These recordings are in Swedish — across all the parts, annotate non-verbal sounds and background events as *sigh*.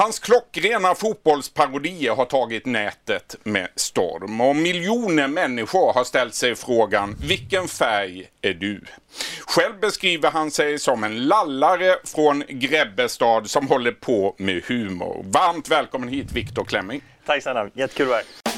Hans klockrena fotbollsparodier har tagit nätet med storm och miljoner människor har ställt sig frågan vilken färg är du? Själv beskriver han sig som en lallare från Grebbestad som håller på med humor. Varmt välkommen hit Viktor Klemming. Tack snälla, jättekul att vara här.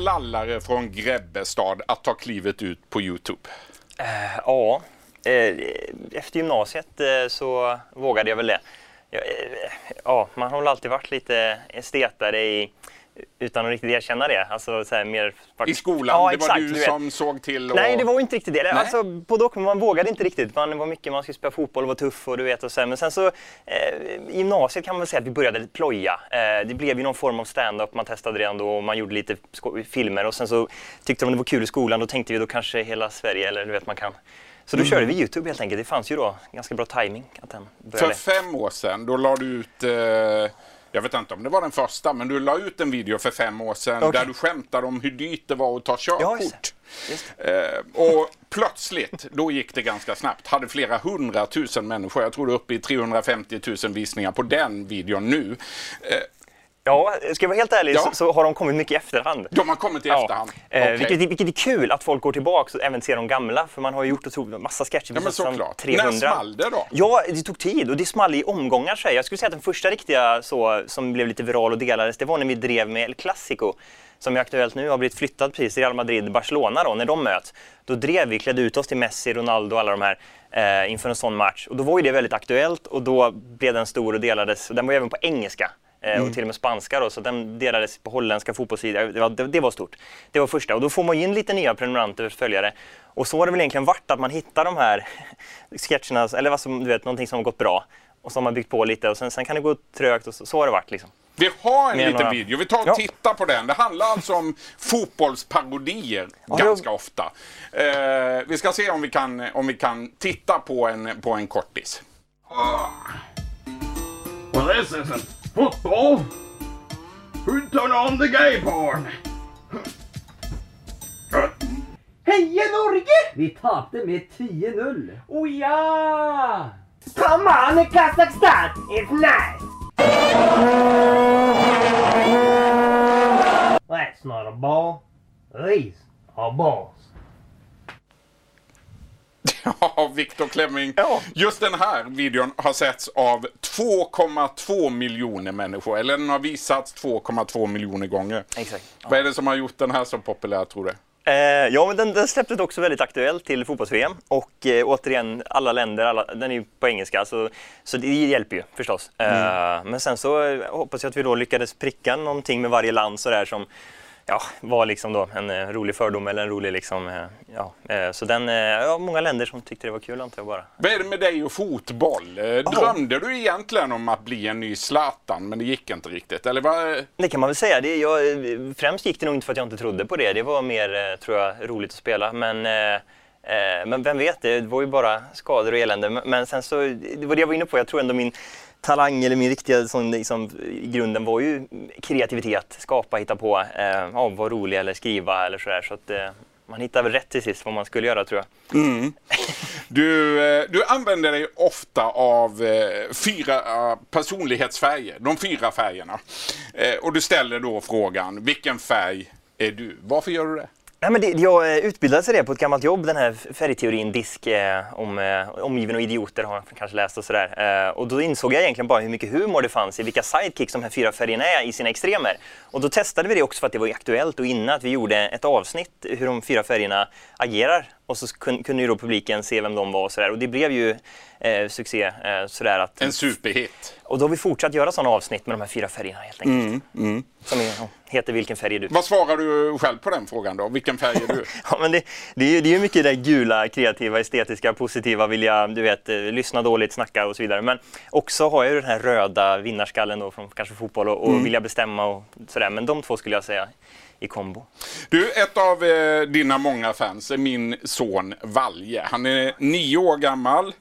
En lallare från Grebbestad att ta klivet ut på Youtube? Eh, ja, eh, efter gymnasiet eh, så vågade jag väl det. Ja, man har väl alltid varit lite estetare i, utan att riktigt erkänna det. Alltså, så här, mer, I skolan? Ja, det var exakt, du vet. som såg till? Och... Nej, det var inte riktigt det. Nej. Alltså, och, men man vågade inte riktigt. Man var mycket, man skulle spela fotboll och vara tuff och du vet och så. här. Men sen så, eh, i gymnasiet kan man säga att vi började ploja. Eh, det blev ju någon form av stand-up, man testade redan då och man gjorde lite filmer och sen så tyckte de det var kul i skolan. Då tänkte vi då kanske hela Sverige, eller du vet man kan. Så Mm. då körde vi Youtube helt enkelt. Det fanns ju då ganska bra timing att den För började. fem år sedan, då la du ut, eh, jag vet inte om det var den första, men du la ut en video för fem år sedan Okej. där du skämtade om hur dyrt det var att ta körkort. Eh, och plötsligt, då gick det ganska snabbt. Hade flera hundratusen människor, jag tror det är uppe i 350 000 visningar på den videon nu. Eh, Ja, ska jag vara helt ärlig Ja. så, så har de kommit mycket i efterhand. de har kommit i efterhand. Eh, Okej. vilket, vilket är kul att folk går tillbaka och även ser de gamla. För man har ju gjort otroligt massa sketcher. Ja, men som såklart. 300. När small det då? Ja, det tog tid och det small i omgångar. Så jag skulle säga att den första riktiga så, som blev lite viral och delades, det var när vi drev med El Clasico. Som är aktuellt nu, har blivit flyttad precis Real Madrid-Barcelona då, när de möts. Då drev vi, klädde ut oss till Messi, Ronaldo och alla de här eh, inför en sån match. Och då var ju det väldigt aktuellt och då blev den stor och delades. Och den var ju även på engelska. Eh, Mm. Och till och med spanska då, så den delades på holländska fotbollssidor. Det var, det, det var stort. Det var första. Och då får man in lite nya prenumeranter och följare. Och så har det väl egentligen varit att man hittar de här *laughs* sketcherna, eller vad som, du vet, någonting som har gått bra. Och så har man byggt på lite och sen, sen kan det gå trögt och så, så har det varit liksom. Vi har en Mer liten några- video, vi tar och Ja. tittar på den. Det handlar alltså om fotbollsparodier Ja, ganska jag- ofta. Eh, vi ska se om vi kan, om vi kan titta på en, på en kortis. Well, this isn't football. Who turned on the gay porn? Heia Norge! Vi tapte med 10-0. Å ja! Come on, Kazakhstan! It's nice! That's not a ball. These are balls. *laughs* Ja, Viktor Klemming. Ja. Just den här videon har setts av 2,2 miljoner människor. Eller den har visats 2,2 miljoner gånger. Exakt. Vad är det som har gjort den här så populär tror du? Eh, ja, men den, den släpptes också väldigt aktuellt till fotbolls-VM. Och eh, återigen, alla länder, alla, den är ju på engelska, så, så det hjälper ju förstås. Eh, men sen så eh, hoppas jag att vi då lyckades pricka någonting med varje land sådär som ja, var liksom då en eh, rolig fördom eller en rolig liksom, eh, ja. Eh, så den, eh, ja, många länder som tyckte det var kul antar jag bara. Vad är det med dig och fotboll? Eh, Drömde du egentligen om att bli en ny Zlatan, men det gick inte riktigt? Eller vad? Det kan man väl säga. Det, jag, främst gick det nog inte för att jag inte trodde på det. Det var mer, eh, tror jag, roligt att spela. Men, eh, eh, men vem vet, det var ju bara skador och elände. Men sen så, det var det jag var inne på, jag tror ändå min talang eller min riktiga sån, liksom, i grunden var ju kreativitet, skapa, hitta på, eh, ja, vara rolig eller skriva eller sådär. Så att, eh, man hittar väl rätt till sist vad man skulle göra tror jag. *laughs* Du, eh, du använder dig ofta av eh, fyra eh, personlighetsfärger, de fyra färgerna. Och du ställer då frågan, vilken färg är du? Varför gör du det? Nej, men det, jag utbildades utbildade sig det på ett gammalt jobb, den här färgteorin, disk eh, om eh, omgiven och idioter har jag kanske läst och sådär. Eh, och då insåg jag egentligen bara hur mycket humor det fanns i vilka sidekicks de här fyra färgerna är i sina extremer. Och då testade vi det också för att det var aktuellt och innan att vi gjorde ett avsnitt hur de fyra färgerna agerar. Och så kun, kunde ju då publiken se vem de var och sådär. Och det blev ju eh, succé eh, sådär att... En superhit. Och då har vi fortsatt göra sådana avsnitt med de här fyra färgerna helt enkelt. Som är, heter Vilken färg är du? Vad svarar du själv på den frågan då? Vilken färg är du? *laughs* Ja, men det, det, är ju, det är mycket det gula, kreativa, estetiska, positiva, vilja, du vet, eh, lyssna dåligt, snacka och så vidare. Men också har jag ju den här röda vinnarskallen då från kanske fotboll och, och vilja bestämma och sådär. Men de två skulle jag säga i kombo. Du, ett av eh, dina många fans är min son Valje. Han är nio år gammal.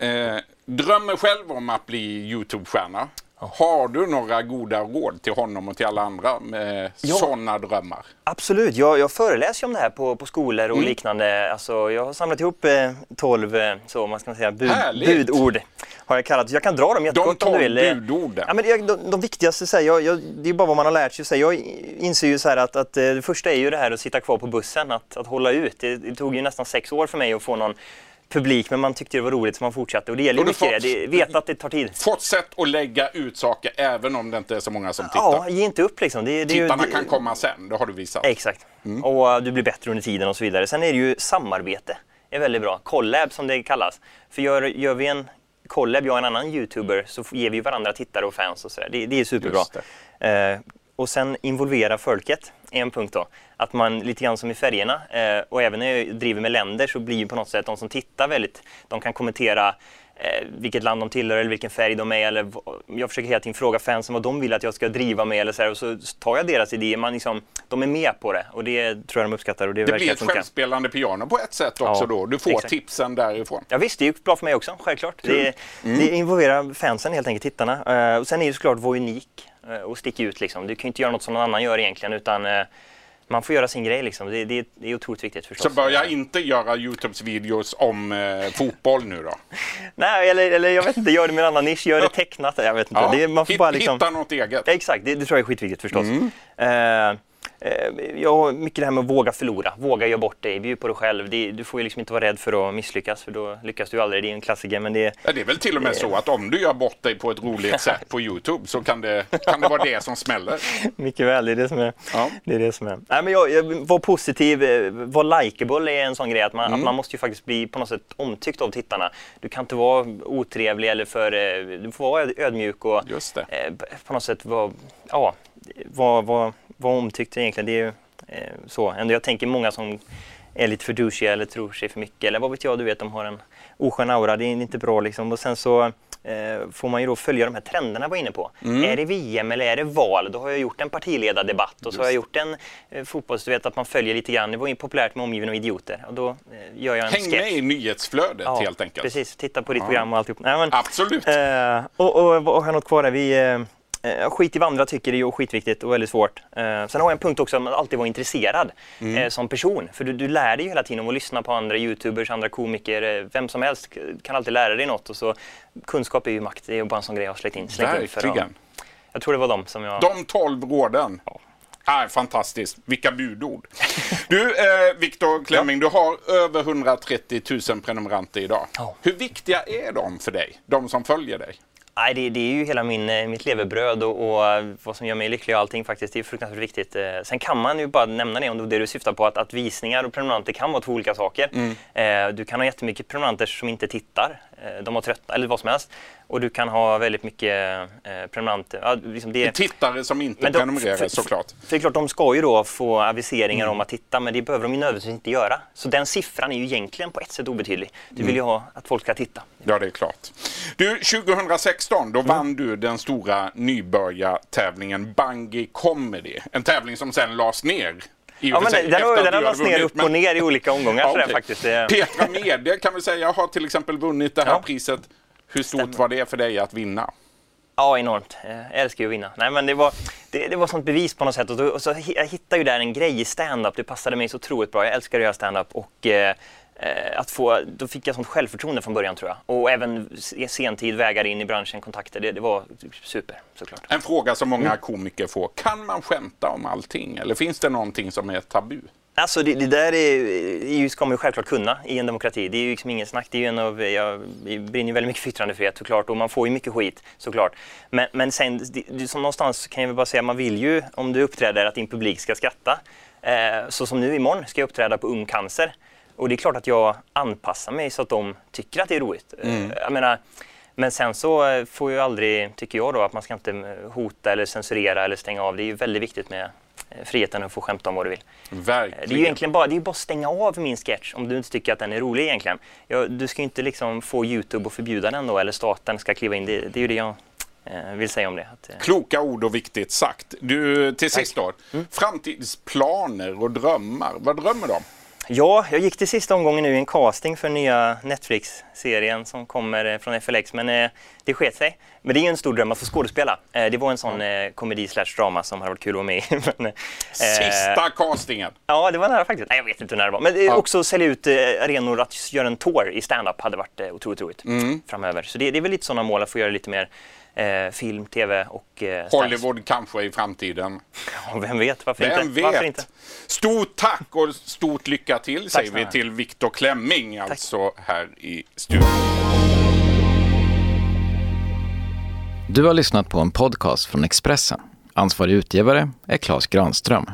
Eh, drömmer själv om att bli Youtube-stjärna. Har du några goda råd till honom och till alla andra med Ja. sådana drömmar? Absolut, jag, jag föreläser om det här på, på skolor och Mm. liknande. Alltså, jag har samlat ihop eh, 12 eh, så, man ska säga, bud, budord. Har jag kallat. Jag kan dra dem De jättekort om du vill. Eh, budorden. Ja, men det- de, de viktigaste, så här, jag, jag, det är bara vad man har lärt sig. Så här, jag inser ju så här att, att eh, det första är ju det här att sitta kvar på bussen, att, att hålla ut. Det, det tog ju nästan sex år för mig att få någon publik, men man tyckte det var roligt så man fortsatte. Och det gäller ju mycket fått- det. Vet att det tar tid. Fortsätt att lägga ut saker även om det inte är så många som tittar. Ja, ge inte upp liksom. Det, det, Tittarna det- kan komma sen, det har du visat. Exakt. Mm. Och uh, du blir bättre under tiden och så vidare. Sen är det ju samarbete. är väldigt bra. Collab som det kallas. För gör, gör vi en collab, jag och en annan youtuber, så f- ger vi varandra tittare och fans och sådär. Det, det är superbra. Just Eh, och sen involvera folket är en punkt då. Att man lite grann som i färgerna eh, och även när jag driver med länder så blir ju på något sätt de som tittar väldigt, de kan kommentera vilket land de tillhör eller vilken färg de är. Eller, jag försöker hela tiden fråga fansen vad de vill att jag ska driva med eller så här, och så tar jag deras idéer. Man liksom, de är med på det och det tror jag de uppskattar. Och det, Det blir ett självspelande piano på ett sätt också Ja, då. Du får exakt. tipsen därifrån. Ja visst, det är ju bra för mig också, självklart. Det, Mm. det involverar fansen helt enkelt, tittarna. Eh, och sen är det såklart vara unik eh, och sticka ut liksom. Du kan ju inte göra något som någon annan gör egentligen utan eh, man får göra sin grej liksom. Det, det, det är otroligt viktigt Så förstås. börja inte göra Youtubes videos om eh, fotboll nu då. *laughs* Nej, eller, eller jag vet inte, gör det med en annan nisch, gör det tecknat. Jag vet inte. Ja, det, man får hit- bara liksom... Hitta något eget. Exakt, det, det tror jag är skitviktigt förstås. Mm. Eh, eh, ja, mycket det här med att våga förlora, våga göra bort dig, bjud på dig själv. Det, du får ju liksom inte vara rädd för att misslyckas för då lyckas du aldrig. Det är en klassiker men det, Ja, det är väl till och med så att om du gör bort dig på ett roligt *laughs* sätt på Youtube så kan det, kan det vara det som smäller. *laughs* Mycket väl, det är det som är. Ja. Det är, det som är. Nej, men jag, jag, var positiv, eh, var likeable är en sån grej. Att man, Mm. att man måste ju faktiskt bli på något sätt omtyckt av tittarna. Du kan inte vara otrevlig eller för... eh, Du får vara öd- ödmjuk och Just det. på något sätt vara ja, var, var, var omtyckt egentligen. Det är ju eh, så. Ändå jag tänker många som är lite för douchiga eller tror sig för mycket eller vad vet jag, du vet, de har en oskön aura. Det är inte bra liksom. Och sen så eh, får man ju då följa de här trenderna jag var inne på. Mm. Är det VM eller är det val? Då har jag gjort en partiledardebatt och så har jag gjort en eh, fotbolls... Du vet att man följer lite grann. Det var ju populärt med omgiven av idioter. Och då eh, gör jag en Häng sketch. med i nyhetsflödet Ja, helt enkelt. Precis, titta på ditt program och alltihop. Nej, men, Absolut. Eh, och, och vad har jag något kvar där? Vi, eh, skit i vad andra tycker är ju skitviktigt och väldigt svårt. Eh, sen har jag en punkt också om att alltid vara intresserad Mm. eh, som person. För du, du lär dig ju hela tiden om att lyssna på andra youtubers, andra komiker. Eh, vem som helst kan alltid lära dig något. Och så, kunskap är ju makt, det är bara en sån grej jag har släckt in. slängt in för Verkligen. att- Jag tror det var de som jag... De tolv råden. Ja. Ah, fantastiskt. Vilka budord. *laughs* Du, eh, Viktor Klemming, du har över 130 000 prenumeranter idag. Ja. Hur viktiga är de för dig? De som följer dig? Nej, det, det är ju hela min, eh, mitt levebröd och, och eh, vad som gör mig lycklig och allting faktiskt. Det är fruktansvärt viktigt. Eh, Sen kan man ju bara nämna det om det var det du syftar på, att, att visningar och prenumeranter kan vara två olika saker. Eh, Du kan ha jättemycket prenumeranter som inte tittar. Eh, De har trött eller vad som helst. Och du kan ha väldigt mycket eh, prenumeranter. Ja, liksom det, Tittare som inte Men prenumererar för- såklart. för det är klart, de ska ju då få aviseringar Mm. om att titta, men det behöver de ju nödvändigtvis inte göra. Så den siffran är ju egentligen på ett sätt obetydlig. Du Mm. vill ju ha att folk ska titta. Ja, det är klart. Du, 2016 då vann du den stora nybörjartävlingen Bungy Comedy. En tävling som sen lades ner. Ja, men sig, den, har, den har lagts ner upp men- och ner i olika omgångar Ja, sådär okej. faktiskt. Det, Petra Mede kan vi säga har till exempel vunnit det här Ja. priset. Hur stort Stämmer. var det för dig att vinna? Ja, enormt. Jag älskar ju att vinna. Nej, men det var, det, det var sånt bevis på något sätt. Och, då, och så, jag hittade ju där en grej i stand-up. Det passade mig så otroligt bra. Jag älskar att göra stand-up. Och, eh, att få, då fick jag sånt självförtroende från början tror jag. Och även sentid, vägar in i branschen, kontakter. Det, det var super såklart. En fråga som många komiker får. Kan man skämta om allting? Eller finns det någonting som är tabu? Alltså det, det där är, ska man ju självklart kunna i en demokrati. Det är ju liksom ingen snack. Det är ju en av, jag brinner ju väldigt mycket för yttrandefrihet såklart och man får ju mycket skit såklart. Men, men sen, det, som någonstans kan jag väl bara säga, man vill ju om du uppträder att din publik ska skratta. Eh, så som nu imorgon ska jag uppträda på Ung Cancer. Och det är klart att jag anpassar mig så att de tycker att det är roligt. Eh, jag menar, men sen så eh, får ju aldrig, tycker jag då, att man ska inte eh, hota eller censurera eller stänga av. Det är ju väldigt viktigt med eh, friheten att få skämta om vad du vill. Verkligen. Det är ju egentligen bara, det är bara att stänga av min sketch om du inte tycker att den är rolig egentligen. Ja, du ska ju inte liksom få Youtube att förbjuda den då eller staten ska kliva in. Det, det är ju det jag eh, vill säga om det. Att, eh, Kloka ord och viktigt sagt. Du, till sist då. Mm. Framtidsplaner och drömmar. Vad drömmer du om? Ja, jag gick till sista omgången nu i en casting för nya Netflix-serien som kommer eh, från FLX, men eh, det sket sig. Men det är ju en stor dröm att få skådespela. Eh, det var en sån eh, komedi slash drama som hade varit kul att vara med i. *laughs* Men, eh, Sista castingen. Ja, det var nära faktiskt. Nej, jag vet inte hur nära det var. Men eh, också sälja ut arenor, att göra en tour i stand-up hade varit otroligt roligt Mm. framöver. Så det, det är väl lite sådana mål att få göra lite mer eh, film, tv och eh, Hollywood kanske i framtiden. Ja, vem vet? Varför Vem inte? Varför vet? inte? Stort tack och stort lycka till säger vi snälla. till Viktor Klemming, alltså här i studion. Du har lyssnat på en podcast från Expressen. Ansvarig utgivare är Klas Granström.